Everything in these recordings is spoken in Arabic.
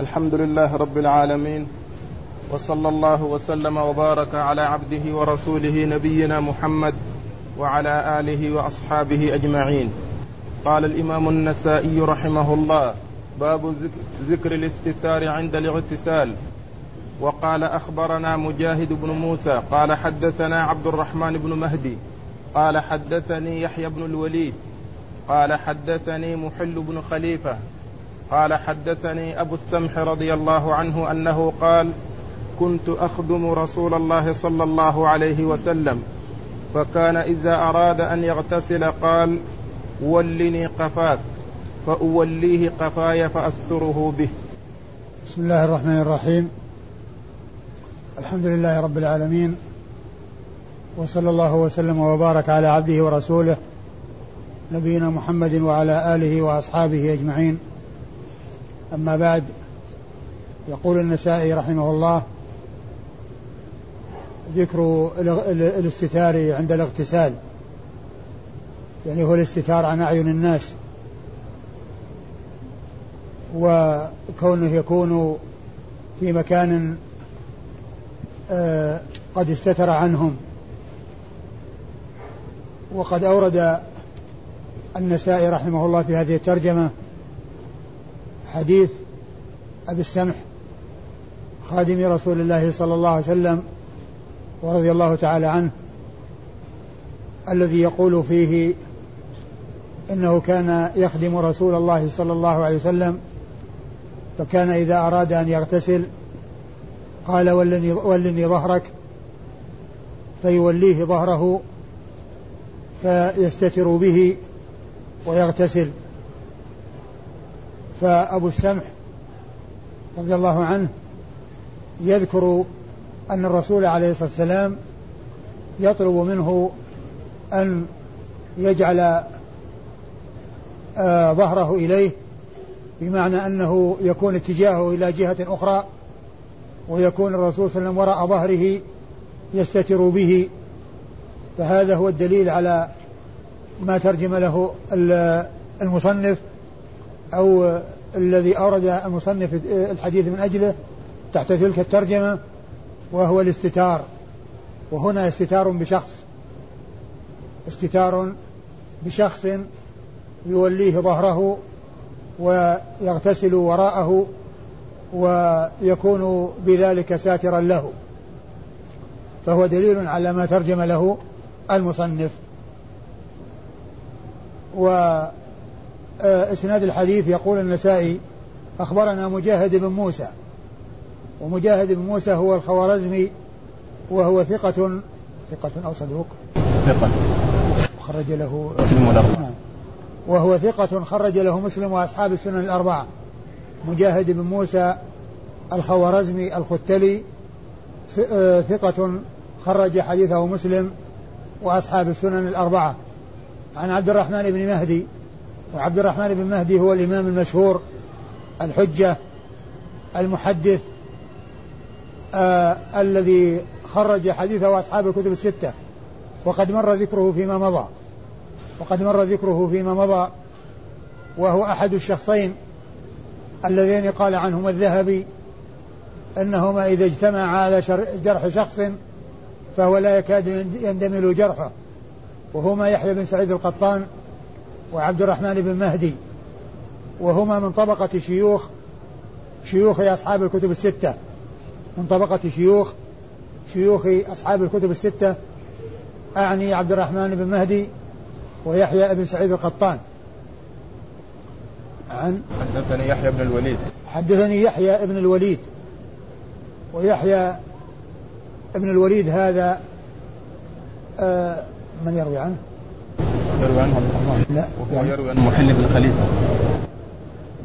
الحمد لله رب العالمين وصلى الله وسلم وبارك على عبده ورسوله نبينا محمد وعلى آله وأصحابه أجمعين. قال الإمام النسائي رحمه الله باب ذكر الاستتار عند الاغتسال. وقال أخبرنا مجاهد بن موسى قال حدثنا عبد الرحمن بن مهدي قال حدثني يحيى بن الوليد قال حدثني محل بن خليفة قال حدثني أبو السمح رضي الله عنه أنه قال كنت أخدم رسول الله صلى الله عليه وسلم فكان إذا أراد أن يغتسل قال ولني قفاك فأوليه قفاي فأستره به. بسم الله الرحمن الرحيم. الحمد لله رب العالمين وصلى الله وسلم وبارك على عبده ورسوله نبينا محمد وعلى آله وأصحابه أجمعين. أما بعد يقول النسائي رحمه الله ذكر الاستتار عند الاغتسال. يعني هو الاستتار عن أعين الناس. وكونه يكون في مكان آه، قد استتر عنهم. وقد أورد النسائي رحمه الله في هذه الترجمة حديث أبي السمح خادم رسول الله صلى الله عليه وسلم ورضي الله تعالى عنه الذي يقول فيه إنه كان يخدم رسول الله صلى الله عليه وسلم فكان إذا أراد أن يغتسل قال ولني, ولني ظهرك فيوليه ظهره فيستتر به ويغتسل. فأبو السمح رضي الله عنه يذكر أن الرسول عليه الصلاة والسلام يطلب منه أن يجعل آه ظهره إليه بمعنى أنه يكون اتجاهه إلى جهة أخرى ويكون الرسول صلى الله عليه وسلم وراء ظهره يستتر به. فهذا هو الدليل على ما ترجم له المصنف. أو الذي أورد المصنف الحديث من أجله تحت تلك الترجمة وهو الاستتار. وهنا استتار بشخص. استتار بشخص يوليه ظهره ويغتسل وراءه ويكون بذلك ساترا له. فهو دليل على ما ترجم له المصنف. وإسناد الحديث يقول النسائي أخبرنا مجاهد بن موسى ومجاهد بن موسى هو الخوارزمي وهو ثقة ثقة أو صدوق؟ ثقة. خرج له مسلم والأربعة نعم. وهو ثقة خرج له مسلم وأصحاب السنن الأربعة مجاهد بن موسى الخوارزمي الختلي آه، ثقة خرج حديثه مسلم وأصحاب السنن الأربعة. عن عبد الرحمن بن مهدي وعبد الرحمن بن مهدي هو الإمام المشهور الحجة المحدث آه الذي خرج حديثه أصحاب الكتب الستة وقد مر ذكره فيما مضى وقد مر ذكره فيما مضى وهو أحد الشخصين اللذين قال عنهما الذهبي أنهما إذا اجتمعا على جرح شخص فهو لا يكاد يندمل جرحه وهما يحيى بن سعيد القطان وعبد الرحمن بن مهدي وهما من طبقة شيوخ شيوخ أصحاب الكتب الستة. من طبقة شيوخ شيوخ أصحاب الكتب الستة أعني عبد الرحمن بن مهدي ويحيى بن سعيد القطان. عن حدثني يحيى بن الوليد. حدثني يحيى بن الوليد. ويحيى ابن الوليد هذا آه من يروي عنه؟ يروي عنه عبد الرحمن؟ لا وهو يعني يروي عن محل بن خليفة.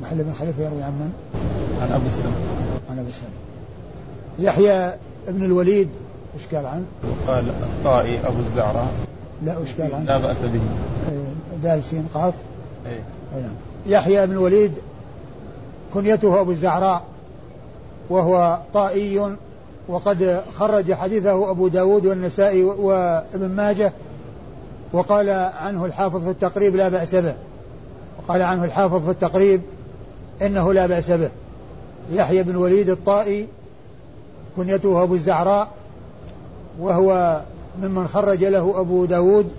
محل بن خليفة يروي عن من؟ عن أبو السمع عن أبو السمع يحيى ابن الوليد وش قال عنه؟ وقال الطائي أبو الزعراء. لا وش قال عنه؟ لا بأس به. إيه، دال سين قاف. اي نعم. يحيى بن الوليد كنيته أبو الزعراء وهو طائي وقد خرج حديثه أبو داود والنسائي وابن ماجه وقال عنه الحافظ في التقريب لا بأس به. وقال عنه الحافظ في التقريب إنه لا بأس به. يحيى بن وليد الطائي كنيته أبو الزعراء وهو ممن خرج له أبو داود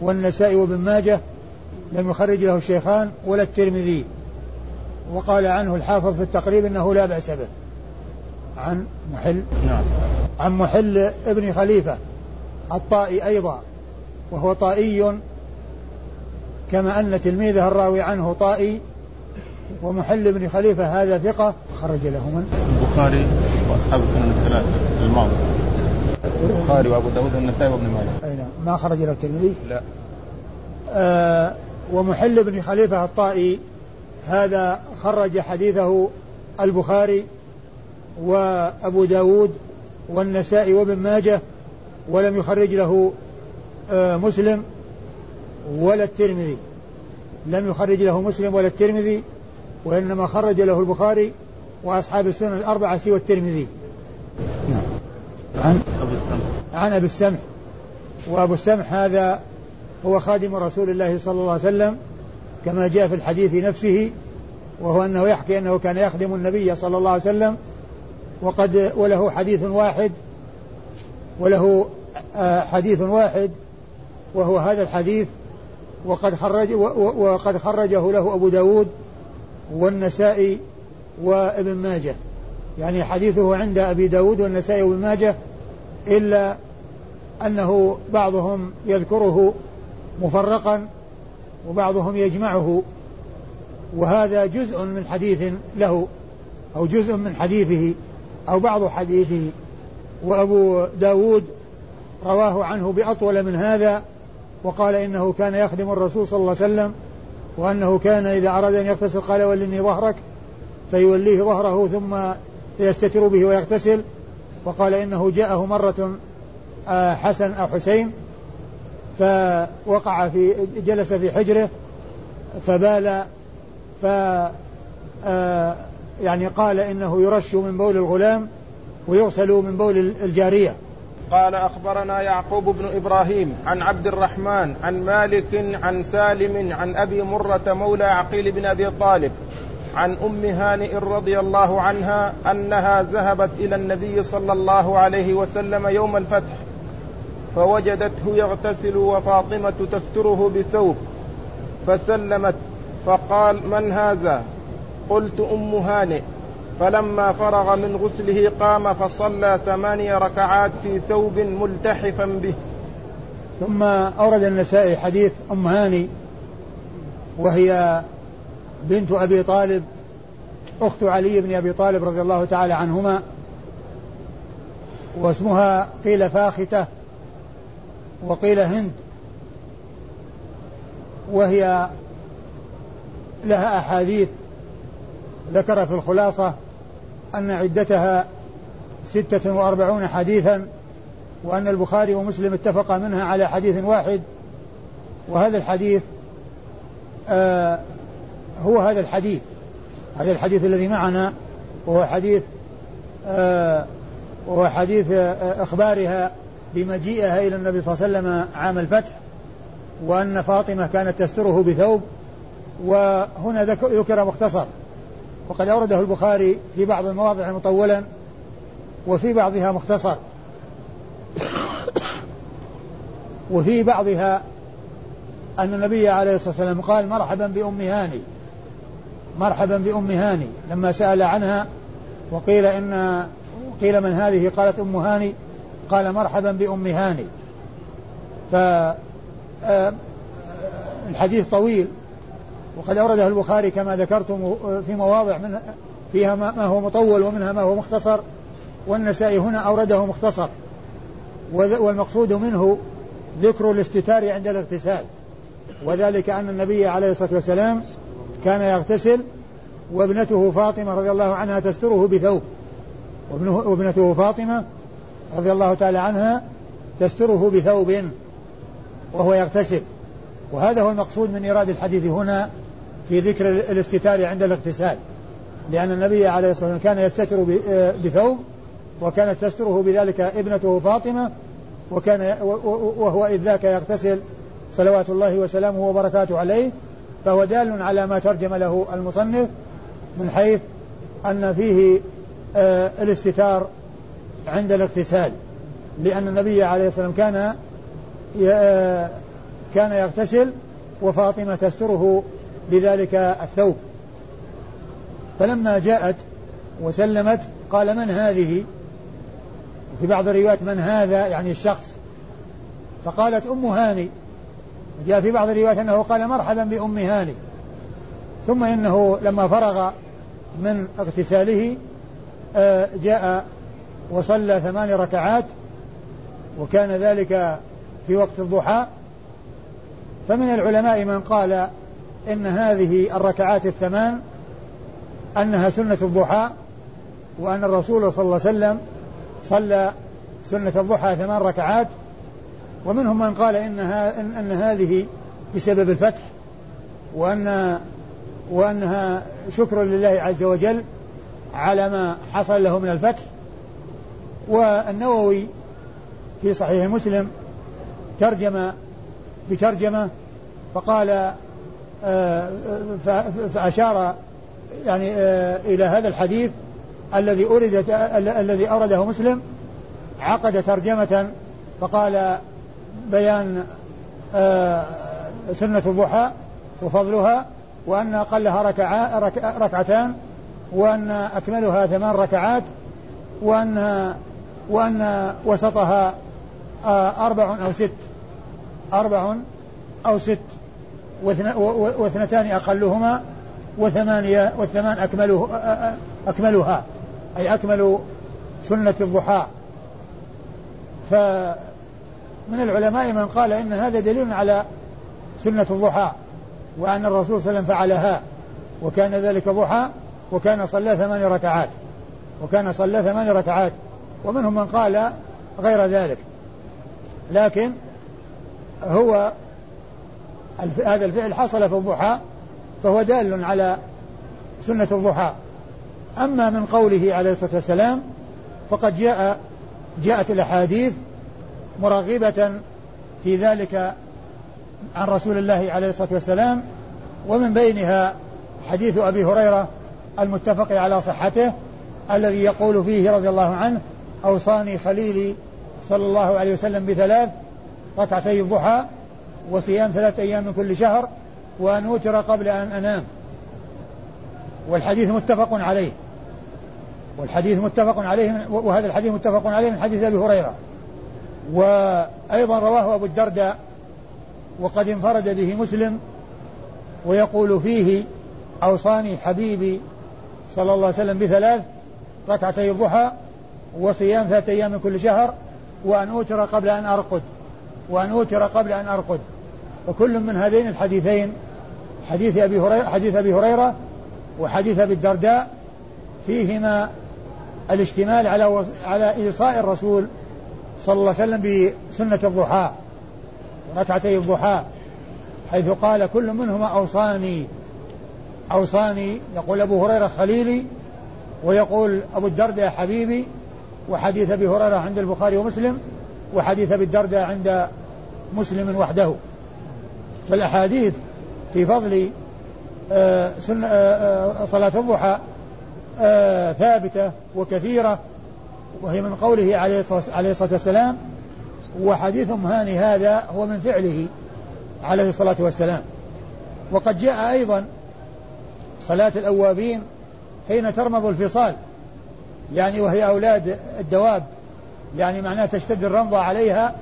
والنسائي وابن ماجه لم يخرج له الشيخان ولا الترمذي. وقال عنه الحافظ في التقريب إنه لا بأس به. عن محل نعم. عن محل ابن خليفة الطائي أيضا. وهو طائي كما أن تلميذه الراوي عنه طائي ومحل بن خليفة هذا ثقة خرج له من؟ البخاري وأصحاب السنن الثلاثة الماضي البخاري وأبو داود والنسائي وابن ماجه أي نعم ما خرج له الترمذي؟ لا آه ومحل بن خليفة الطائي هذا خرج حديثه البخاري وأبو داود والنسائي وابن ماجه ولم يخرج له مسلم ولا الترمذي. لم يخرج له مسلم ولا الترمذي وإنما خرج له البخاري وأصحاب السنن الأربعة سوى الترمذي. نعم. عن أبو السمح. عن أبي السمح. وأبو السمح هذا هو خادم رسول الله صلى الله عليه وسلم كما جاء في الحديث نفسه وهو أنه يحكي أنه كان يخدم النبي صلى الله عليه وسلم وقد وله حديث واحد وله آه، حديث واحد وهو هذا الحديث وقد خرج وقد خرجه له أبو داود والنسائي وابن ماجه. يعني حديثه عند أبي داود والنسائي وابن ماجه إلا أنه بعضهم يذكره مفرقا وبعضهم يجمعه. وهذا جزء من حديث له أو جزء من حديثه أو بعض حديثه. وأبو داود رواه عنه بأطول من هذا وقال إنه كان يخدم الرسول صلى الله عليه وسلم وأنه كان إذا أراد أن يغتسل قال ولني ظهرك فيوليه ظهره ثم يستتر به ويغتسل وقال إنه جاءه مرة آه، حسن أو حسين فوقع في جلس في حجره فبال ف آه، يعني قال إنه يرش من بول الغلام ويغسل من بول الجارية. قال أخبرنا يعقوب بن إبراهيم عن عبد الرحمن عن مالك عن سالم عن أبي مرة مولى عقيل بن أبي طالب عن أم هانئ رضي الله عنها أنها ذهبت إلى النبي صلى الله عليه وسلم يوم الفتح فوجدته يغتسل وفاطمة تستره بثوب فسلمت فقال من هذا؟ قلت أم هانئ. فلما فرغ من غسله قام فصلى ثماني ركعات في ثوب ملتحفا به. ثم أورد النسائي حديث أم هاني وهي بنت أبي طالب أخت علي بن أبي طالب رضي الله تعالى عنهما واسمها قيل فاختة وقيل هند وهي لها أحاديث ذكر في الخلاصة أن عدتها ستة وأربعون حديثا وأن البخاري ومسلم اتفقا منها على حديث واحد. وهذا الحديث آه هو هذا الحديث. هذا الحديث الذي معنا وهو حديث آه وهو حديث آه إخبارها بمجيئها إلى النبي صلى الله عليه وسلم عام الفتح وأن فاطمة كانت تستره بثوب. وهنا ذكر مختصر. وقد أورده البخاري في بعض المواضع مطولا وفي بعضها مختصر. وفي بعضها أن النبي عليه الصلاة والسلام قال مرحبا بأم هاني مرحبا بأم هاني. لما سأل عنها وقيل إن قيل من هذه؟ قالت أم هاني. قال مرحبا بأم هاني. ف آه، الحديث طويل. وقد أورده البخاري كما ذكرتم في مواضع من فيها ما هو مطول ومنها ما هو مختصر والنسائي هنا أورده مختصر والمقصود منه ذكر الاستتار عند الاغتسال وذلك أن النبي عليه الصلاة والسلام كان يغتسل وابنته فاطمة رضي الله عنها تستره بثوب وابنته فاطمة رضي الله تعالى عنها تستره بثوب وهو يغتسل. وهذا هو المقصود من إيراد الحديث هنا في ذكر الاستتار عند الاغتسال. لأن النبي عليه الصلاة والسلام كان يستتر بثوب وكانت تستره بذلك ابنته فاطمة وكان وهو إذ ذاك يغتسل صلوات الله وسلامه وبركاته عليه. فهو دال على ما ترجم له المصنف من حيث أن فيه آه الاستتار عند الاغتسال. لأن النبي عليه الصلاة والسلام كان آه، كان يغتسل وفاطمة تستره بذلك الثوب. فلما جاءت وسلمت قال من هذه؟ في بعض الروايات من هذا يعني الشخص. فقالت أم هاني. جاء في بعض الروايات أنه قال مرحبا بأم هاني. ثم إنه لما فرغ من اغتساله آه، جاء وصلى ثمان ركعات وكان ذلك في وقت الضحى. فمن العلماء من قال إن هذه الركعات الثمان أنها سنة الضحى وأن الرسول صلى الله عليه وسلم صلى سنة الضحى ثمان ركعات ومنهم من قال إنها إن, أن هذه بسبب الفتح وأن وأنها شكر لله عز وجل على ما حصل له من الفتح. والنووي في صحيح مسلم ترجم بترجمة فقال فأشار يعني آه، إلى هذا الحديث الذي أورد الذي أورده مسلم عقد ترجمة فقال بيان آه، سنة الضحى وفضلها وأن أقلها ركعتان وأن أكملها ثمان ركعات وأن وأن وسطها أربع أو ست أربع أو ست. واثنتان أقلهما وثمانية والثمان أكمله أكملها. أي أكمل سنة الضحى. فمن العلماء من قال إن هذا دليل على سنة الضحى وأن الرسول صلى الله عليه وسلم فعلها. وكان ذلك ضحى وكان صلى ثمان ركعات. وكان صلى ثمان ركعات. ومنهم من قال غير ذلك. لكن هو هذا الفعل حصل في الضحى فهو دال على سنة الضحى. أما من قوله عليه الصلاة والسلام فقد جاء جاءت الأحاديث مرغبة في ذلك عن رسول الله عليه الصلاة والسلام ومن بينها حديث أبي هريرة المتفق على صحته الذي يقول فيه رضي الله عنه أوصاني خليلي صلى الله عليه وسلم بثلاث ركعتي الضحى وصيام ثلاثة أيام من كل شهر وأن أوتر قبل أن أنام. والحديث متفق عليه. والحديث متفق عليه وهذا الحديث متفق عليه من حديث أبي هريرة. وأيضا رواه أبو الدرداء وقد انفرد به مسلم ويقول فيه أوصاني حبيبي صلى الله عليه وسلم بثلاث ركعتي الضحى وصيام ثلاثة أيام من كل شهر وأن أوتر قبل أن أرقد. وأن أوتر قبل أن أرقد. فكل من هذين الحديثين حديث أبي هريرة حديث أبي هريرة وحديث أبي الدرداء فيهما الاشتمال على على إيصاء الرسول صلى الله عليه وسلم بسنة الضحى ركعتي الضحى حيث قال كل منهما أوصاني أوصاني يقول أبو هريرة خليلي ويقول أبو الدرداء حبيبي وحديث أبي هريرة عند البخاري ومسلم وحديث أبي الدرداء عند مسلم وحده. فالأحاديث في فضل آه، سنة آه، آه، صلاة الضحى ثابتة وكثيرة وهي من قوله عليه الصلاة والسلام وحديث هاني هذا هو من فعله عليه الصلاة والسلام. وقد جاء أيضا صلاة الأوابين حين ترمض الفصال يعني وهي أولاد الدواب يعني معناه تشتد الرمضة عليها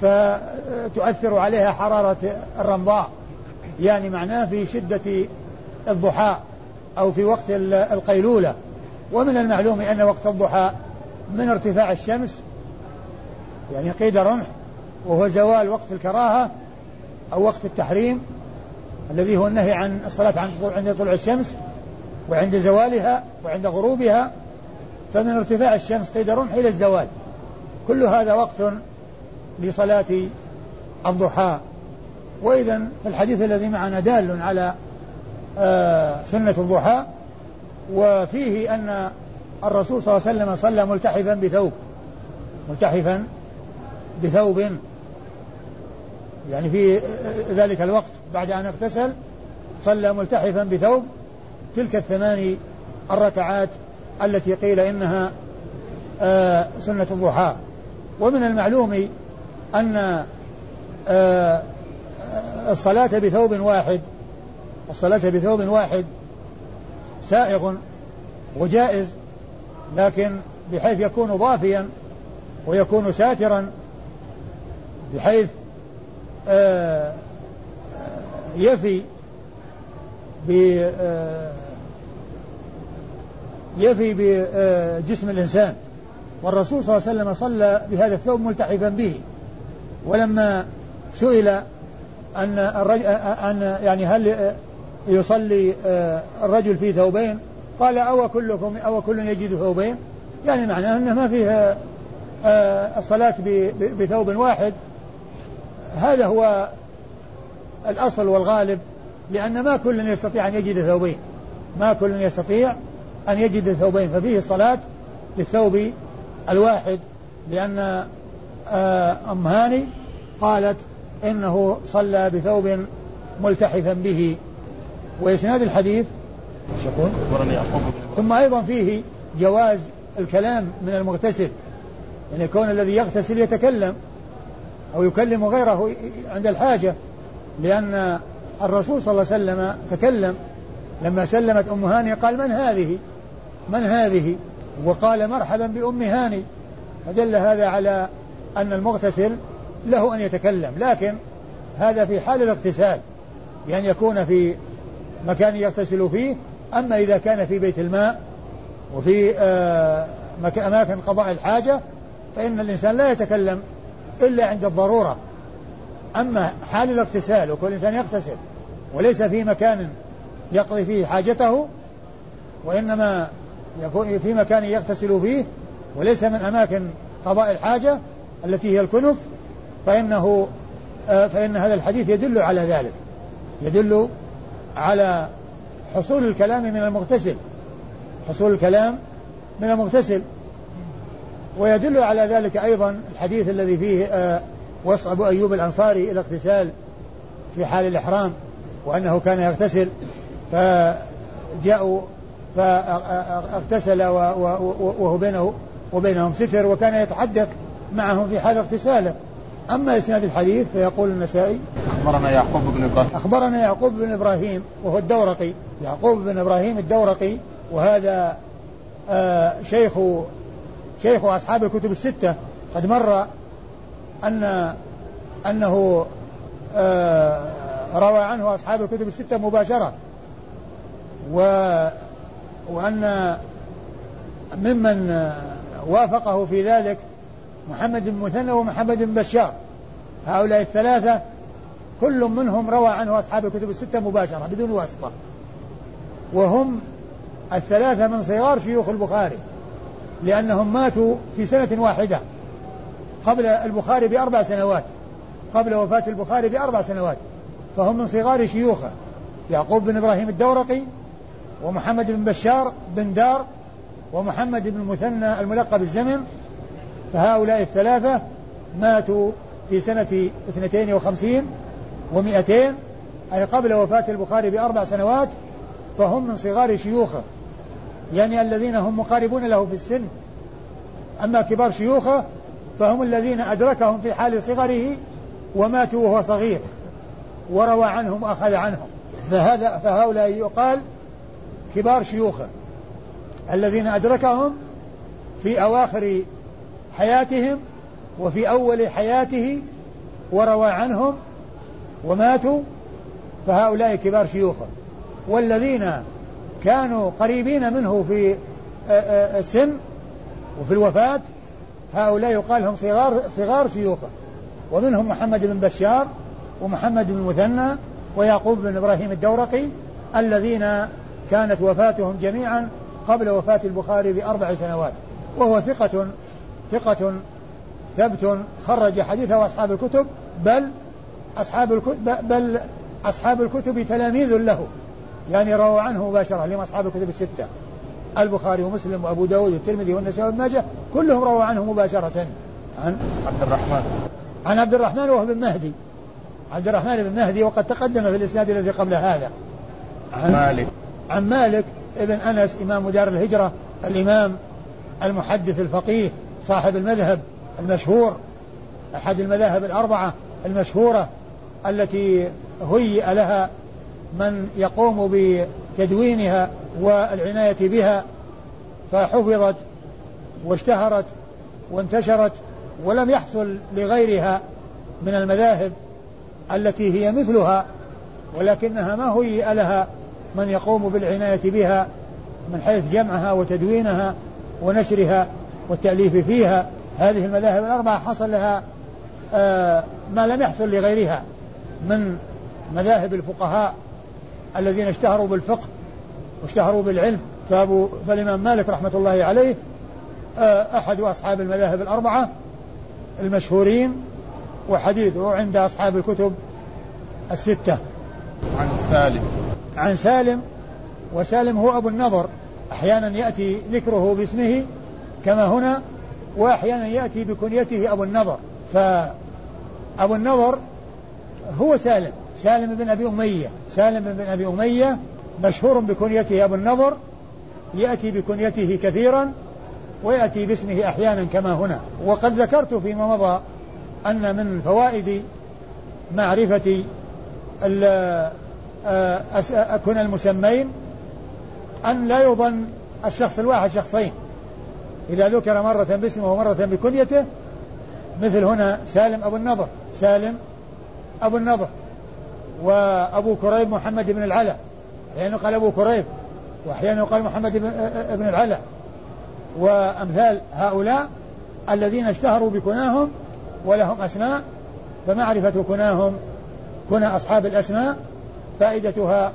فتؤثر عليها حرارة الرمضاء يعني معناه في شدة الضحى أو في وقت القيلولة. ومن المعلوم أن وقت الضحى من ارتفاع الشمس يعني قيد رمح وهو زوال وقت الكراهة أو وقت التحريم الذي هو النهي عن الصلاة عند طلوع الشمس وعند زوالها وعند غروبها. فمن ارتفاع الشمس قيد رمح إلى الزوال. كل هذا وقت لصلاة الضحى. وإذا الحديث الذي معنا دال على آه، سنة الضحى وفيه أن الرسول صلى الله عليه وسلم صلى ملتحفا بثوب. ملتحفا بثوب. يعني في ذلك الوقت بعد أن اغتسل صلى ملتحفا بثوب. تلك الثمان الركعات التي قيل إنها آه، سنة الضحى. ومن المعلوم أن آه، الصلاة بثوب واحد الصلاة بثوب واحد سائغ وجائز لكن بحيث يكون ضافيا ويكون ساترا بحيث آه، يفي يفي بجسم الإنسان. والرسول صلى الله عليه وسلم صلى بهذا الثوب ملتحفا به. ولما سئل أن أن يعني هل يصلي الرجل في ثوبين؟ قال أو كلكم أو كل يجد ثوبين. يعني معناه أنه ما فيه الصلاة بثوب واحد. هذا هو الأصل والغالب لأن ما كل يستطيع أن يجد ثوبين. ما كل يستطيع أن يجد ثوبين ففيه الصلاة بالثوب الواحد لأن آه، أم هاني قالت إنه صلى بثوب ملتحفا به. وإسناد الحديث؟ ثم أيضا فيه جواز الكلام من المغتسل. يعني يكون الذي يغتسل يتكلم أو يكلم غيره عند الحاجة لأن الرسول صلى الله عليه وسلم تكلم. لما سلمت أم هاني قال من هذه؟ من هذه؟ وقال مرحبا بأم هاني. فدل هذا على أن المغتسل له أن يتكلم لكن هذا في حال الاغتسال يعني يكون في مكان يغتسل فيه أما إذا كان في بيت الماء وفي آه، أماكن قضاء الحاجة فإن الإنسان لا يتكلم إلا عند الضرورة. أما حال الاغتسال وكل إنسان يغتسل وليس في مكان يقضي فيه حاجته وإنما يكون في مكان يغتسل فيه وليس من أماكن قضاء الحاجة التي هي الكنف فإنه آه، فإن هذا الحديث يدل على ذلك. يدل على حصول الكلام من المغتسل. حصول الكلام من المغتسل. ويدل على ذلك أيضا الحديث الذي فيه آه، وصف أبو أيوب الأنصاري الاغتسال في حال الإحرام وأنه كان يغتسل فجاءوا فاغتسل وهو بينه وبينهم ستر وكان يتحدث معهم في حال اغتساله. أما إسناد الحديث فيقول النسائي أخبرنا يعقوب بن إبراهيم. أخبرنا يعقوب بن إبراهيم وهو الدورقي. يعقوب بن إبراهيم الدورقي وهذا آه شيخ شيخ أصحاب الكتب الستة. قد مر أن أنه آه روى عنه أصحاب الكتب الستة مباشرة. و وأن ممن وافقه في ذلك محمد بن مثنى ومحمد بن بشار. هؤلاء الثلاثة كل منهم روى عنه أصحاب الكتب الستة مباشرة بدون واسطة. وهم الثلاثة من صغار شيوخ البخاري لأنهم ماتوا في سنة واحدة. قبل البخاري بأربع سنوات قبل وفاة البخاري بأربع سنوات. فهم من صغار شيوخه يعقوب بن إبراهيم الدورقي ومحمد بن بشار بن دار ومحمد بن المثنى الملقب الزمن فهؤلاء الثلاثة ماتوا في سنة اثنتين وخمسين ومئتين أي قبل وفاة البخاري بأربع سنوات فهم من صغار شيوخه. يعني الذين هم مقاربون له في السن. أما كبار شيوخه فهم الذين أدركهم في حال صغره وماتوا وهو صغير وروى عنهم وأخذ عنهم. فهذا فهؤلاء يقال كبار شيوخه. الذين أدركهم في أواخر حياتهم وفي أول حياته وروى عنهم وماتوا فهؤلاء كبار شيوخه والذين كانوا قريبين منه في السن وفي الوفاة هؤلاء يقال لهم صغار صغار شيوخه ومنهم محمد بن بشار ومحمد بن مثنى ويعقوب بن إبراهيم الدورقي الذين كانت وفاتهم جميعا قبل وفاة البخاري بأربع سنوات. وهو ثقة ثقة ثبت خرج حديثه أصحاب الكتب بل أصحاب الكتب بل أصحاب الكتب تلاميذ له يعني رووا عنه مباشرة لهم أصحاب الكتب الستة. البخاري ومسلم وأبو داود والترمذي والنسائي وابن ماجه كلهم رووا عنه مباشرة. عن عبد الرحمن. عن عبد الرحمن وهو بن مهدي. عبد الرحمن بن مهدي وقد تقدم في الإسناد الذي قبل هذا. عن مالك. عن مالك ابن أنس إمام دار الهجرة الإمام المحدث الفقيه صاحب المذهب المشهور أحد المذاهب الأربعة المشهورة التي هيئ لها من يقوم بتدوينها والعناية بها فحفظت واشتهرت وانتشرت ولم يحصل لغيرها من المذاهب التي هي مثلها ولكنها ما هيئ لها من يقوم بالعناية بها من حيث جمعها وتدوينها ونشرها والتأليف فيها هذه المذاهب الأربعة حصل لها آه ما لم يحصل لغيرها من مذاهب الفقهاء الذين اشتهروا بالفقه واشتهروا بالعلم. فأبو فالإمام مالك رحمة الله عليه آه أحد أصحاب المذاهب الأربعة المشهورين وحديثه عند أصحاب الكتب الستة. عن سالم. عن سالم وسالم هو أبو النضر. أحيانا يأتي ذكره باسمه كما هنا وأحيانا يأتي بكنيته أبو النضر. فأبو النضر هو سالم. سالم بن أبي أمية. سالم بن أبي أمية مشهور بكنيته أبو النضر. يأتي بكنيته كثيرا ويأتي باسمه أحيانا كما هنا. وقد ذكرت فيما مضى أن من فوائد معرفة كن المسمين أن لا يظن الشخص الواحد شخصين. إذا ذكر مرة باسمه ومرة بكنيته مثل هنا سالم أبو النضر. سالم أبو النضر وأبو كريب محمد بن العلا. أحيانا يقال أبو كريب وأحيانا يقال محمد بن العلا. وأمثال هؤلاء الذين اشتهروا بكناهم ولهم أسماء فمعرفة كناهم كنى أصحاب الأسماء فائدتها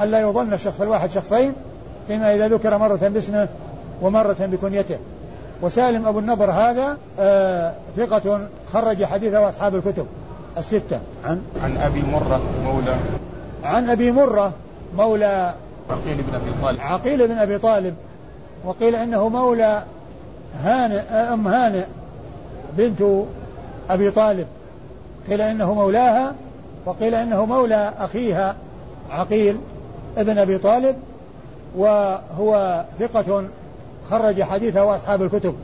ألا يظن الشخص الواحد شخصين فيما إذا ذكر مرة باسمه ومرة بكنيته. وسالم أبو النضر هذا آه ثقة خرج حديثه أصحاب الكتب الستة. عن عن أبي مرة مولى. عن أبي مرة مولى عقيل بن أبي طالب. عقيل بن أبي طالب وقيل إنه مولى هانئ أم هانئ بنت أبي طالب. قيل إنه مولاها وقيل إنه مولى أخيها عقيل ابن أبي طالب وهو ثقة خرج حديثه أصحاب الكتب.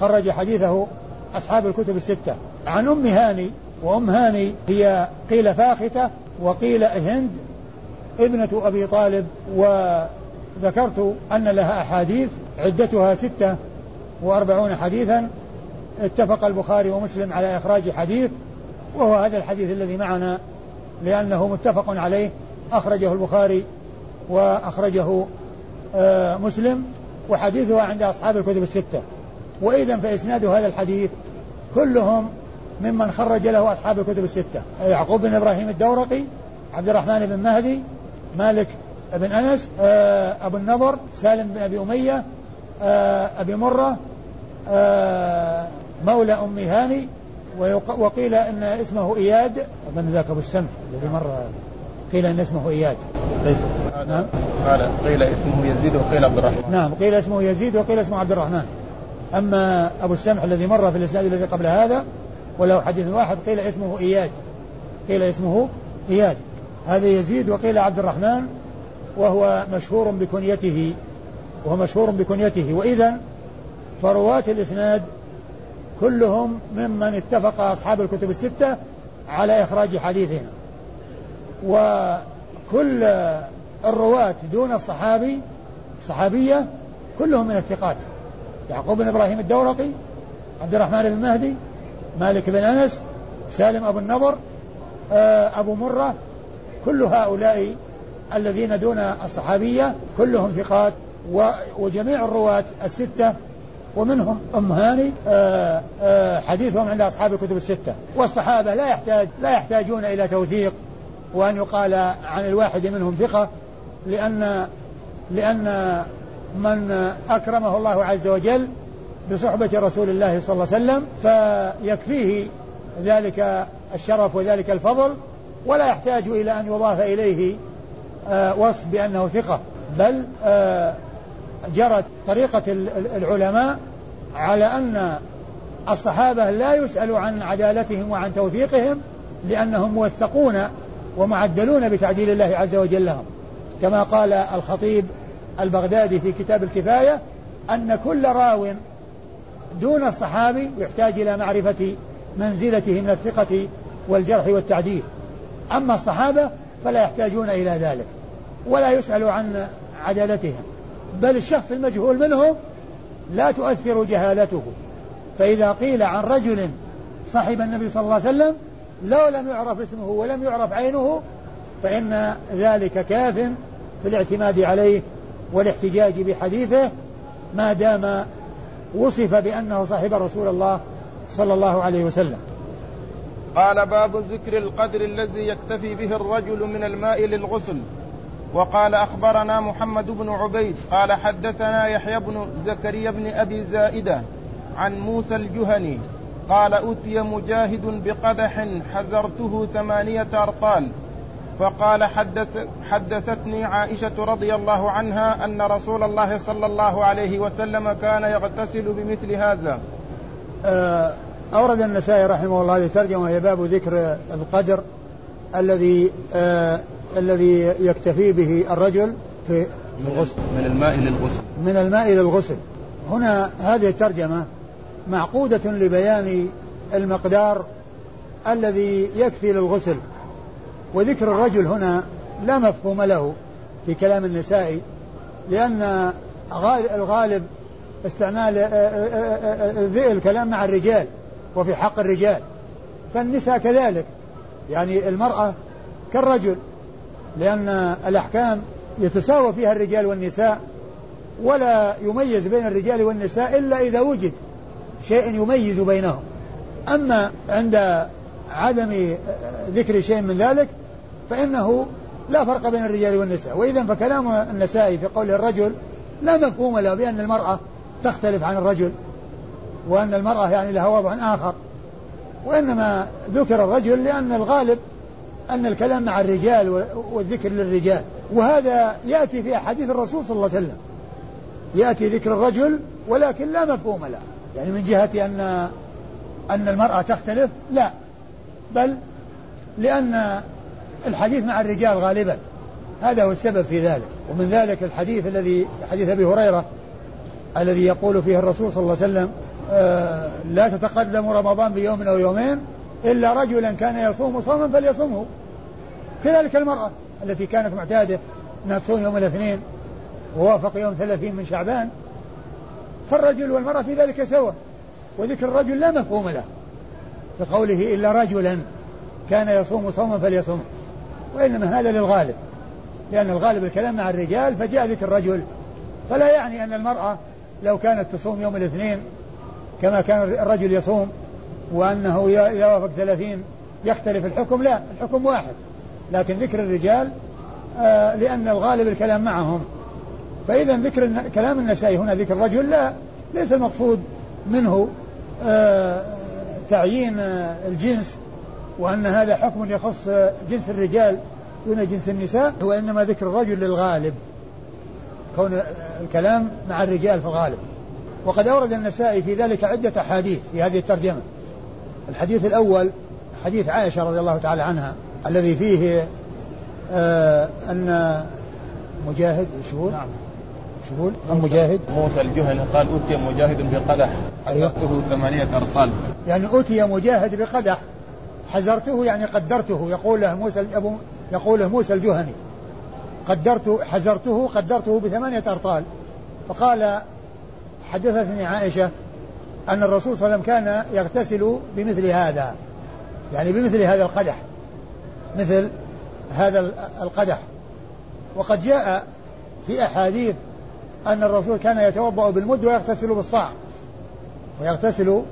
خرج حديثه أصحاب الكتب الستة. عن أم هاني وأم هاني هي قيل فاختة وقيل هند. ابنة أبي طالب وذكرت أن لها أحاديث عدتها ستة وأربعون حديثا. اتفق البخاري ومسلم على إخراج حديث وهو هذا الحديث الذي معنا لأنه متفق عليه. أخرجه البخاري وأخرجه آه مسلم. وحديثها عند أصحاب الكتب الستة. وإذا فإسناد هذا الحديث كلهم ممن خرج له أصحاب الكتب الستة. يعقوب بن إبراهيم الدورقي عبد الرحمن بن مهدي مالك بن أنس آه أبو النضر سالم بن أبي أمية آه أبي مرة آه مولى أم هاني وقيل إن اسمه إياد اظن ذاك أبو السمح الذي مر قيل أن اسمه إياد. ليس. نعم. قال قيل اسمه يزيد وقيل عبد الرحمن. نعم قيل اسمه يزيد وقيل اسمه عبد الرحمن. أما أبو السمح الذي مر في الإسناد الذي قبل هذا وله حديث واحد قيل اسمه إياد. قيل اسمه إياد. هذا يزيد وقيل عبد الرحمن وهو مشهور بكنيته. وهو مشهور بكنيته. وإذا فرواة الإسناد كلهم ممن اتفق أصحاب الكتب الستة على إخراج حديثهم وكل الرواة دون الصحابي الصحابية كلهم من الثقات. يعقوب بن إبراهيم الدورقي عبد الرحمن بن مهدي مالك بن أنس سالم أبو النضر آه، أبو مرة كل هؤلاء الذين دون الصحابية كلهم ثقات وجميع الرواة الستة ومنهم أم هاني آه، آه، حديثهم عند أصحاب الكتب الستة. والصحابة لا يحتاج لا يحتاجون إلى توثيق وأن يقال عن الواحد منهم ثقة لأن لأن من أكرمه الله عز وجل بصحبة رسول الله صلى الله عليه وسلم فيكفيه ذلك الشرف وذلك الفضل ولا يحتاج إلى أن يضاف إليه آه، وصف بأنه ثقة. بل جرت طريقة العلماء على أن الصحابة لا يسأل عن عدالتهم وعن توثيقهم لأنهم موثقون ومعدلون بتعديل الله عز وجل لهم. كما قال الخطيب البغدادي في كتاب الكفاية أن كل راو دون الصحابي يحتاج إلى معرفة منزلته من الثقة والجرح والتعديل. أما الصحابة فلا يحتاجون إلى ذلك ولا يسأل عن عدالتهم. بل الشخص المجهول منهم لا تؤثر جهالته. فإذا قيل عن رجل صاحب النبي صلى الله عليه وسلم لو لم يعرف اسمه ولم يعرف عينه فإن ذلك كاف في الاعتماد عليه والاحتجاج بحديثه ما دام وصف بأنه صاحب رسول الله صلى الله عليه وسلم. قال باب ذكر القدر الذي يكتفي به الرجل من الماء للغسل. وقال أخبرنا محمد بن عبيد قال حدثنا يحيى بن زكريا بن أبي زائدة عن موسى الجهني قال أتي مجاهد بقدح حزرته ثمانية أرطال. فقال حدث حدثتني عائشة رضي الله عنها أن رسول الله صلى الله عليه وسلم كان يغتسل بمثل هذا. آه، أورد النسائي رحمه الله هذه الترجمة وهي باب ذكر القدر الذي آه الذي يكتفي به الرجل في الغسل. من الماء للغسل. من الماء للغسل. هنا هذه الترجمة معقودة لبيان المقدار الذي يكفي للغسل. وذكر الرجل هنا لا مفهوم له في كلام النساء لأن الغالب استعمال آه، آه، آه، الكلام مع الرجال وفي حق الرجال. فالنساء كذلك. يعني المرأة كالرجل لأن الأحكام يتساوى فيها الرجال والنساء ولا يميز بين الرجال والنساء إلا إذا وجد شيء يميز بينهم. أما عند عدم ذكر شيء من ذلك فإنه لا فرق بين الرجال والنساء. وإذا فكلام النسائي في قول الرجل لا مفهوم له بأن المرأة تختلف عن الرجل وأن المرأة يعني لها وضع آخر. وإنما ذكر الرجل لأن الغالب أن الكلام مع الرجال والذكر للرجال. وهذا يأتي في أحاديث الرسول صلى الله عليه وسلم. يأتي ذكر الرجل ولكن لا مفهوم له. يعني من جهة أن أن المرأة تختلف؟ لا. بل لأن الحديث مع الرجال غالبا. هذا هو السبب في ذلك. ومن ذلك الحديث الذي حديث أبي هريرة الذي يقول فيه الرسول صلى الله عليه وسلم آه لا تتقدم رمضان بيوم أو يومين إلا رجلا كان يصوم صوما فليصومه. كذلك المرأة التي كانت معتادة أنها تصوم يوم الاثنين ووافق يوم ثلاثين من شعبان فالرجل والمرأة في ذلك سواء وذكر الرجل لا مفهوم له. بقوله إلا رجلا كان يصوم صوما فليصوم وإنما هذا للغالب لأن الغالب الكلام مع الرجال فجاء ذكر الرجل. فلا يعني أن المرأة لو كانت تصوم يوم الاثنين كما كان الرجل يصوم وأنه إذا وافق ثلاثين يختلف الحكم لا الحكم واحد. لكن ذكر الرجال آه لأن الغالب الكلام معهم. فإذا ذكر كلام النسائي هنا ذكر الرجل لا ليس المقصود منه آه تعيين آه الجنس وأن هذا حكم يخص جنس الرجال دون جنس النساء هو إنما ذكر الرجل للغالب. كون الكلام مع الرجال في الغالب. وقد أورد النسائي في ذلك عدة أحاديث في هذه الترجمة. الحديث الأول حديث عائشة رضي الله تعالى عنها الذي فيه آه أن مجاهد نعم. شو عن مجاهد؟ موسى الجهني قال أوتي مجاهد بقدح. حزرته أيوه. ثمانية أرطال يعني أوتي مجاهد بقدح. حزرته يعني قدرته. يقول له موسى أبو يقول له موسى الجهني قدرت حزرته قدرته بثمانية أرطال فقال حدثتني عائشة أن الرسول صلى الله عليه وسلم كان يغتسل بمثل هذا. يعني بمثل هذا القدح. مثل هذا القدح. وقد جاء في أحاديث أن الرسول كان يتوضأ بالمد ويغتسل بالصاع. ويغتسل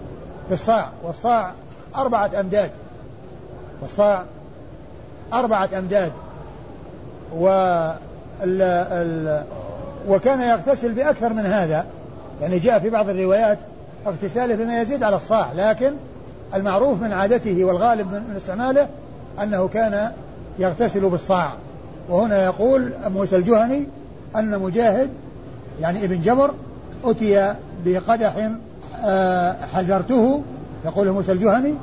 بالصاع. والصاع أربعة أمداد. والصاع أربعة أمداد. و ال ال وكان يغتسل بأكثر من هذا. يعني جاء في بعض الروايات اغتساله بما يزيد على الصاع. لكن المعروف من عادته والغالب من استعماله أنه كان يغتسل بالصاع. وهنا يقول موسى الجهني أن مجاهد يعني ابن جبر أتي بقدح آه، حزرته يقول موسى الجهني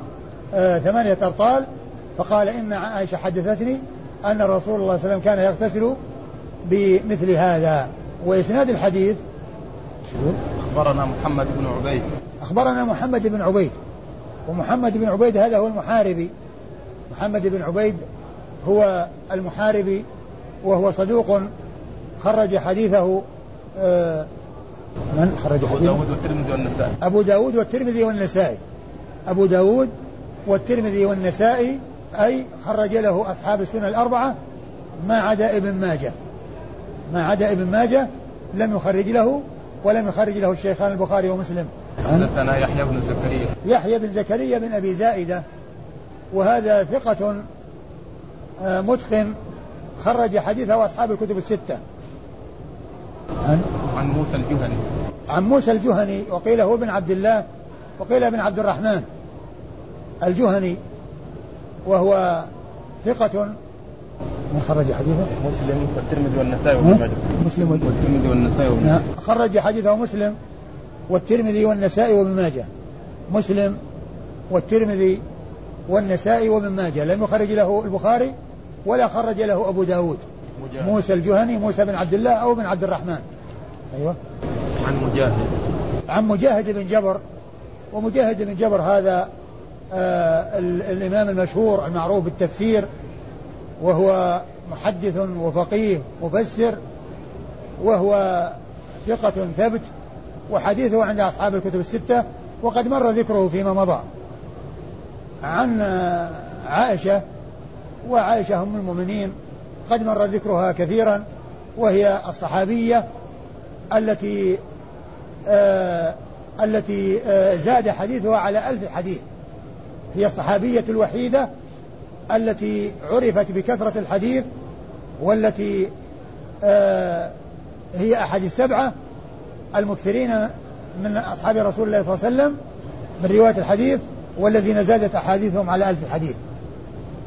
آه، ثمانية أبطال فقال إن عائشة حدثتني أن الرسول الله صلى الله عليه وسلم كان يغتسل بمثل هذا. وإسناد الحديث أخبرنا محمد بن عبيد. أخبرنا محمد بن عبيد. ومحمد بن عبيد هذا هو المحاربي. محمد بن عبيد هو المحاربي وهو صدوق خرج حديثه آه من؟ خرج؟ أبو داود والترمذي والنسائي. أبو داود والترمذي والنسائي. أبو داود والترمذي والنسائي أي خرج له أصحاب السنة الأربعة ما عدا ابن ماجه. ما عدا ابن ماجه لم يخرج له ولم يخرج له الشيخان البخاري ومسلم. حدثنا يحيى بن زكريا. يحيى بن زكريا بن أبي زائدة. وهذا ثقة آه، متقن خرج حديثه أصحاب الكتب الستة. عن؟ عن موسى الجهني. عن موسى الجهني وقيل هو ابن عبد الله وقيل ابن عبد الرحمن الجهني وهو ثقة. من خرج حديثه؟ مسلم والترمذي والنسائي وابن ماجه مسلم والترمذي والنسائي وابن ماجه خرج حديثه مسلم والترمذي والنسائي وابن ماجه. مسلم والترمذي والنسائي وابن ماجه. لم يخرج له البخاري ولا خرج له أبو داود. مجاهد. موسى الجهني موسى بن عبد الله أو بن عبد الرحمن. أيوة. عن مجاهد. عن مجاهد بن جبر. ومجاهد بن جبر هذا آه الإمام المشهور المعروف بالتفسير. وهو محدث وفقيه مفسر. وهو ثقة ثبت. وحديثه عند أصحاب الكتب الستة. وقد مر ذكره فيما مضى. عن عائشة. وعائشة أم المؤمنين. قد مر ذكرها كثيرا وهي الصحابية التي آه التي آه زاد حديثها على ألف حديث. هي الصحابية الوحيدة التي عرفت بكثرة الحديث والتي آه هي أحد السبعة المكثرين من أصحاب رسول الله صلى الله عليه وسلم من رواية الحديث والذين زادت أحاديثهم على ألف حديث.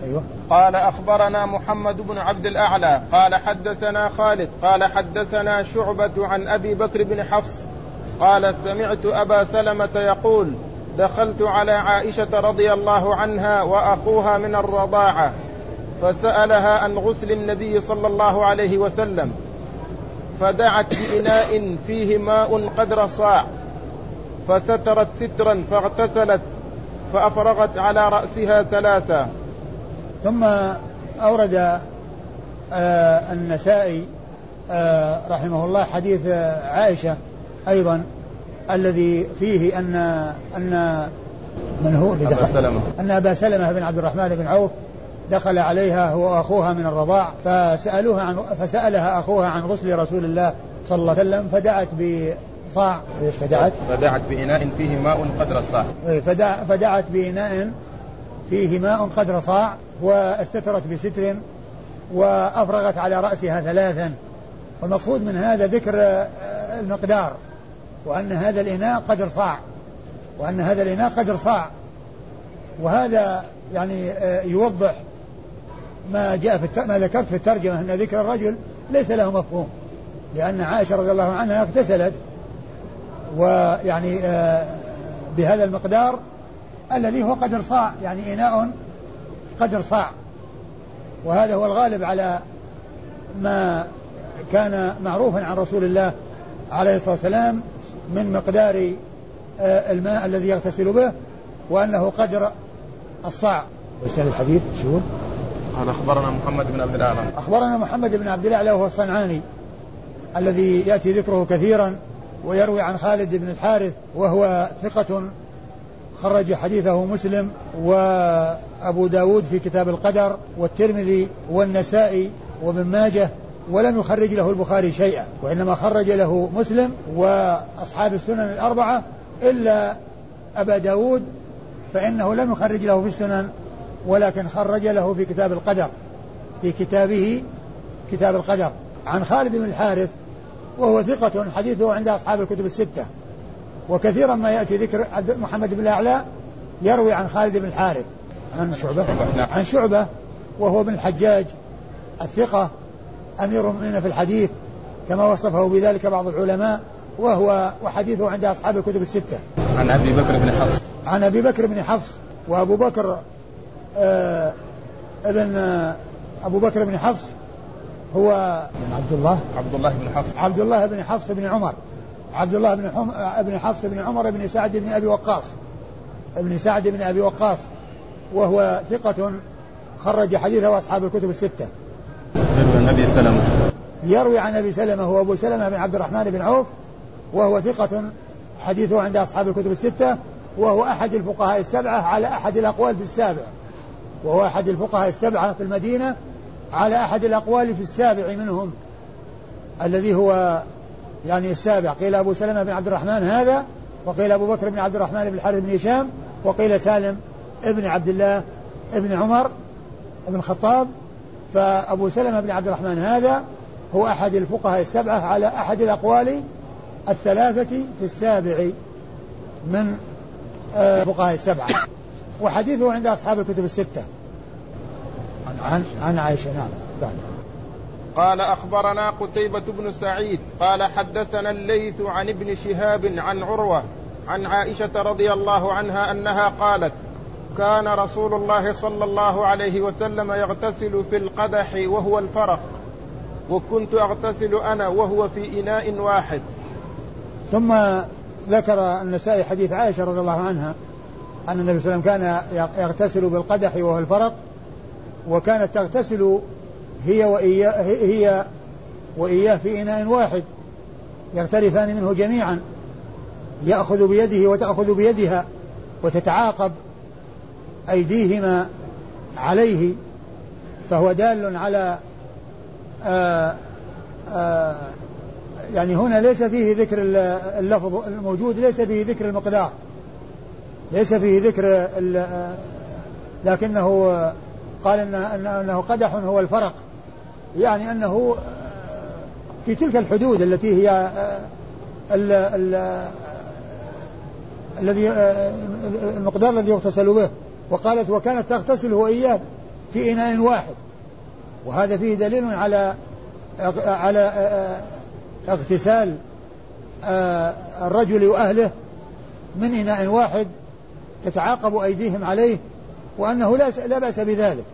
أيوة. قال أخبرنا محمد بن عبد الأعلى قال حدثنا خالد قال حدثنا شعبة عن أبي بكر بن حفص قال سمعت أبا سلمة يقول دخلت على عائشة رضي الله عنها وأخوها من الرضاعة فسألها عن غسل النبي صلى الله عليه وسلم فدعت بإناء فيه ماء قدر صاع فسترت سترا فاغتسلت فأفرغت على رأسها ثلاثة ثم أورد آه النسائي آه رحمه الله حديث عائشة أيضا الذي فيه أن أن من هو اللي دخل سلمة. أن أبا سلمة بن عبد الرحمن بن عوف دخل عليها هو وأخوها من الرضاع فسألوها عن فسألها أخوها عن غسل رسول الله صلى الله عليه وسلم فدعت بصاع إيش فدعت؟ فدعت بإناء فيه ماء قدر صاع إيه، فدع فدعت بإناء فيه ماء قدر صاع واستترت بستر وأفرغت على رأسها ثلاثا. والمقصود من هذا ذكر المقدار وأن هذا الإناء قدر صاع وأن هذا الإناء قدر صاع وهذا يعني آه، يوضح ما جاء في ما ذكرت في الترجمة أن ذكر الرجل ليس له مفهوم لأن عائشة رضي الله عنها اغتسلت ويعني آه، بهذا المقدار الذي هو قدر صاع يعني إناء قدر صاع. وهذا هو الغالب على ما كان معروفا عن رسول الله عليه الصلاة والسلام من مقدار آه، الماء الذي يغتسل به وأنه قدر الصاع. وسال الحديث شو؟ قال أخبرنا محمد بن عبد الأعلى. أخبرنا محمد بن عبد الأعلى وهو الصنعاني الذي يأتي ذكره كثيرا ويروي عن خالد بن الحارث وهو ثقة خرج حديثه مسلم وأبو داود في كتاب القدر والترمذي والنسائي وابن ماجه ولم يخرج له البخاري شيئا وإنما خرج له مسلم وأصحاب السنن الأربعة إلا أبا داود فإنه لم يخرج له في السنن ولكن خرج له في كتاب القدر في كتابه كتاب القدر. عن خالد بن الحارث وهو ثقة حديثه عند أصحاب الكتب الستة. وكثيرا ما يأتي ذكر محمد بن الأعلى يروي عن خالد بن الحارث عن شعبة عن شعبة وهو ابن الحجاج الثقة أمير المؤمنين في الحديث كما وصفه بذلك بعض العلماء وهو وحديثه عند أصحاب الكتب الستة. عن أبي بكر بن حفص. عن أبي بكر بن حفص وأبو بكر آه ابن آه أبو بكر بن حفص هو عبد الله. عبد الله بن حفص. عبد الله بن حفص بن عمر. عبد الله بن حم... بن حفص بن عمر بن سعد بن أبي وقاص. ابن سعد بن أبي وقاص. وهو ثقة خرج حديثه اصحاب الكتب الستة. يروي عن أبي سلمة. يروي عن أبي سلمة هو ابو سلمة بن عبد الرحمن بن عوف. وهو ثقة حديثه عند أصحاب الكتب الستة. وهو أحد الفقهاء السبعة على أحد الأقوال في السابع. وهو أحد الفقهاء السبعة في المدينة على أحد الأقوال في السابع منهم. الذي هو يعني السابع. قيل أبو سلمة بن عبد الرحمن هذا وقيل أبو بكر بن عبد الرحمن بن الحارث بن هشام وقيل سالم ابن عبد الله ابن عمر بن الخطاب. فأبو سلمة بن عبد الرحمن هذا هو أحد الفقهاء السبعة على أحد الأقوال الثلاثة في السابع من الفقهاء آه، السبعة. وحديثه عند أصحاب الكتب الستة. عن عن عائشة نعم. بعد. قال أخبرنا قتيبة بن سعيد قال حدثنا الليث عن ابن شهاب عن عروة عن عائشة رضي الله عنها أنها قالت كان رسول الله صلى الله عليه وسلم يغتسل في القدح وهو الفرق وكنت أغتسل أنا وهو في إناء واحد. ثم ذكر النسائي حديث عائشة رضي الله عنها أن النبي صلى الله عليه وسلم كان يغتسل بالقدح وهو الفرق وكانت تغتسل هي وإياه هي وإياه في إناء واحد يغترفان منه جميعا يأخذ بيده وتأخذ بيدها وتتعاقب أيديهما عليه فهو دال على آآ آآ يعني هنا ليس فيه ذكر اللفظ الموجود ليس فيه ذكر المقدار ليس فيه ذكر لكنه قال إن أنه قدح هو الفرق. يعني أنه في تلك الحدود التي هي ال ال الذي المقدار الذي يغتسل به. وقالت وكانت تغتسل هو إياه في إناء واحد. وهذا فيه دليل على على اغتسال الرجل وأهله من إناء واحد تتعاقب أيديهم عليه وأنه لا لا بأس بذلك.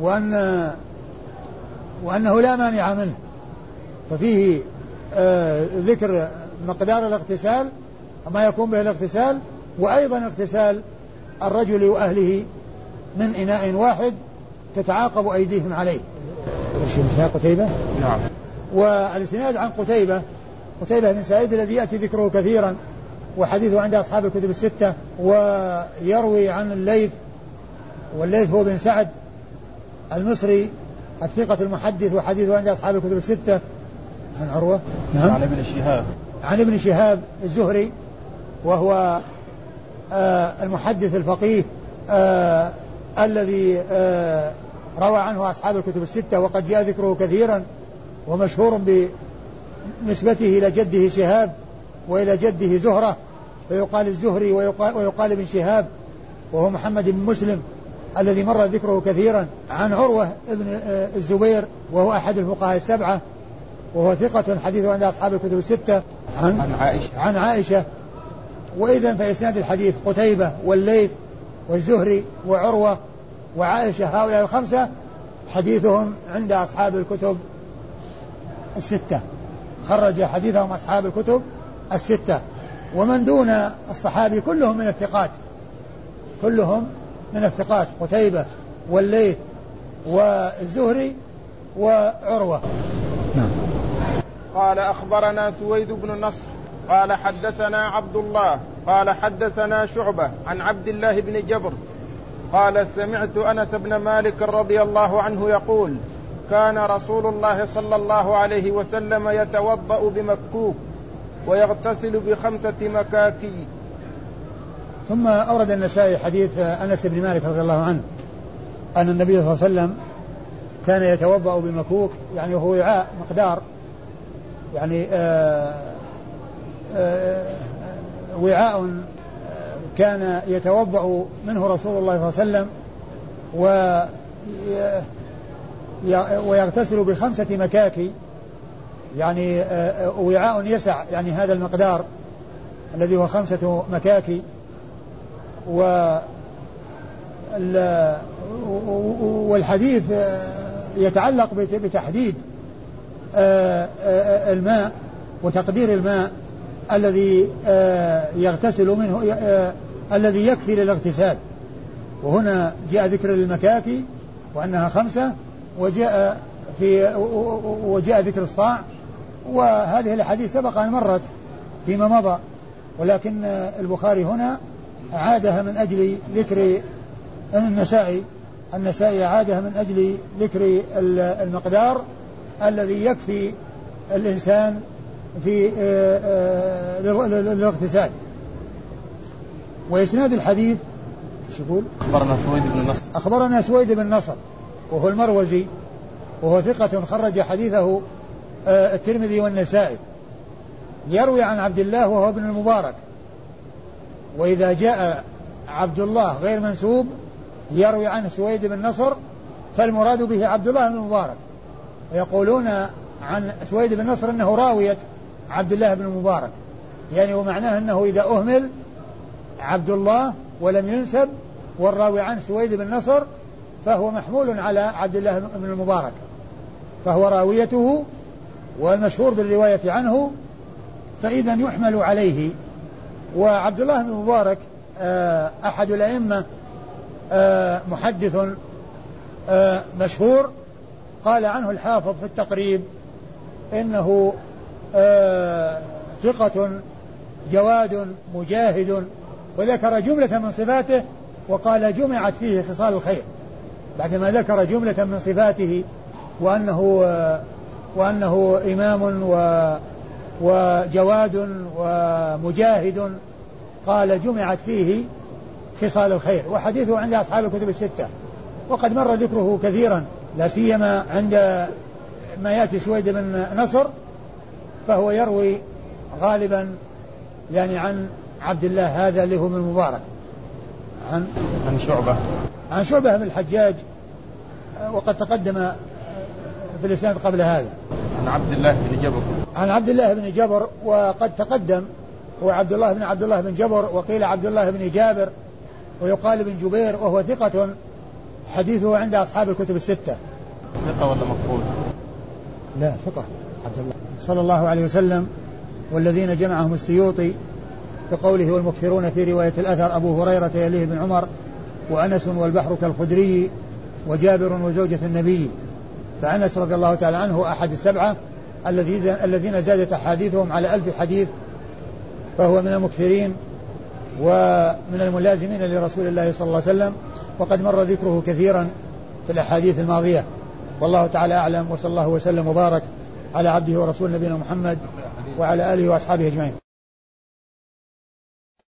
وأن وأنه لا مانع منه. ففيه آه ذكر مقدار الاغتسال ما يكون به الاغتسال وأيضا اغتسال الرجل وأهله من إناء واحد تتعاقب أيديهم عليه. قتيبة؟ نعم. والإسناد عن قتيبة قتيبة بن سعيد الذي يأتي ذكره كثيرا وحديثه عند أصحاب الكتب الستة ويروي عن الليث والليث هو بن سعد المصري الثقة المحدث وحديثه عند أصحاب الكتب الستة. عن عروة. نعم. عن ابن شهاب. عن ابن شهاب الزهري وهو آه المحدث الفقيه آه الذي آه روى عنه أصحاب الكتب الستة وقد جاء ذكره كثيرا ومشهور بنسبته إلى جده شهاب وإلى جده زهرة. فيقال الزهري ويقال, ويقال ابن شهاب وهو محمد بن مسلم. الذي مر ذكره كثيرا عن عروة بن آه، الزبير وهو أحد الفقهاء السبعة وهو ثقة حديثه عند أصحاب الكتب الستة عن, عن عائشة. عن عائشة. وإذا فإسناد الحديث قتيبة والليث والزهري وعروة وعائشة هؤلاء الخمسة حديثهم عند أصحاب الكتب الستة. خرج حديثهم أصحاب الكتب الستة. ومن دون الصحابي كلهم من الثقات كلهم من الثقات قتيبة والليث والزهري وعروة. نعم. قال أخبرنا سويد بن نصر قال حدثنا عبد الله قال حدثنا شعبة عن عبد الله بن جبر قال سمعت أنس بن مالك رضي الله عنه يقول كان رسول الله صلى الله عليه وسلم يتوضأ بمكوك ويغتسل بخمسة مكاكي ثم أورد النسائي حديث أنس بن مالك رضي الله عنه أن النبي صلى الله عليه وسلم كان يتوضأ بمكوك يعني هو وعاء مقدار يعني آه، آه، وعاء آه، كان يتوضأ منه رسول الله صلى الله عليه وسلم و ويغتسل بخمسة مكاكي يعني وعاء يسع يعني هذا المقدار الذي هو خمسة مكاكي. و والحديث يتعلق بتحديد الماء وتقدير الماء الذي يغتسل منه الذي يكفي للاغتسال. وهنا جاء ذكر المكافي وأنها خمسة وجاء في وجاء ذكر الصاع وهذه الأحاديث سبق أن مرت فيما مضى ولكن البخاري هنا عادها من أجل ذكر النسائي النسائي عادها من أجل ذكر المقدار الذي يكفي الإنسان في آه، آه، للاغتسال. وإسناد الحديث إيش يقول؟ أخبرنا سويد بن نصر. أخبرنا سويد بن نصر وهو المروزي وهو ثقة خرج حديثه آه، الترمذي والنسائي. يروي عن عبد الله وهو ابن المبارك. وإذا جاء عبد الله غير منسوب يروي عنه سويد بن نصر فالمراد به عبد الله بن المبارك ويقولون عن سويد بن نصر إنه راوية عبد الله بن المبارك يعني ومعناه إنه إذا أهمل عبد الله ولم ينسب والراوي عنه سويد بن نصر فهو محمول على عبد الله بن المبارك فهو راويته والمشهور بالرواية عنه فإذا يحمل عليه وعبد الله بن المبارك آه، أحد الأئمة آه، محدث آه، مشهور قال عنه الحافظ في التقريب إنه ثقة جواد مجاهد وذكر جملة من صفاته وقال جمعت فيه خصال الخير. بعدما ذكر جملة من صفاته وأنه وأنه إمام و وجواد ومجاهد قال جمعت فيه خصال الخير وحديثه عند أصحاب الكتب الستة. وقد مر ذكره كثيرا لا سيما عند ما يأتي سويد بن نصر فهو يروي غالبا يعني عن عبد الله هذا اللي هو من المبارك عن عن شعبة. عن شعبة بن الحجاج وقد تقدم في الإسناد قبل هذا. عن عبد الله بن جبر عن عبد الله بن جبر وقد تقدم هو عبد الله بن عبد الله بن جبر وقيل عبد الله بن جابر ويقال بن جبير وهو ثقة حديثه عند أصحاب الكتب الستة. ثقة ولا مقبول؟ لا ثقة. عبد الله صلى الله عليه وسلم والذين جمعهم السيوطي بقوله والمكثرون في رواية الأثر أبو هريرة يليه بن عمر وأنس والبحر كالخدري وجابر وزوجة النبي. فأنس رضي الله تعالى عنه أحد السبعة الذين زادت أحاديثهم على ألف حديث فهو من المكثرين ومن الملازمين لرسول الله صلى الله عليه وسلم وقد مر ذكره كثيرا في الأحاديث الماضية. والله تعالى أعلم وصلى الله وسلم وبارك على عبده ورسول نبينا محمد وعلى آله وأصحابه أجمعين.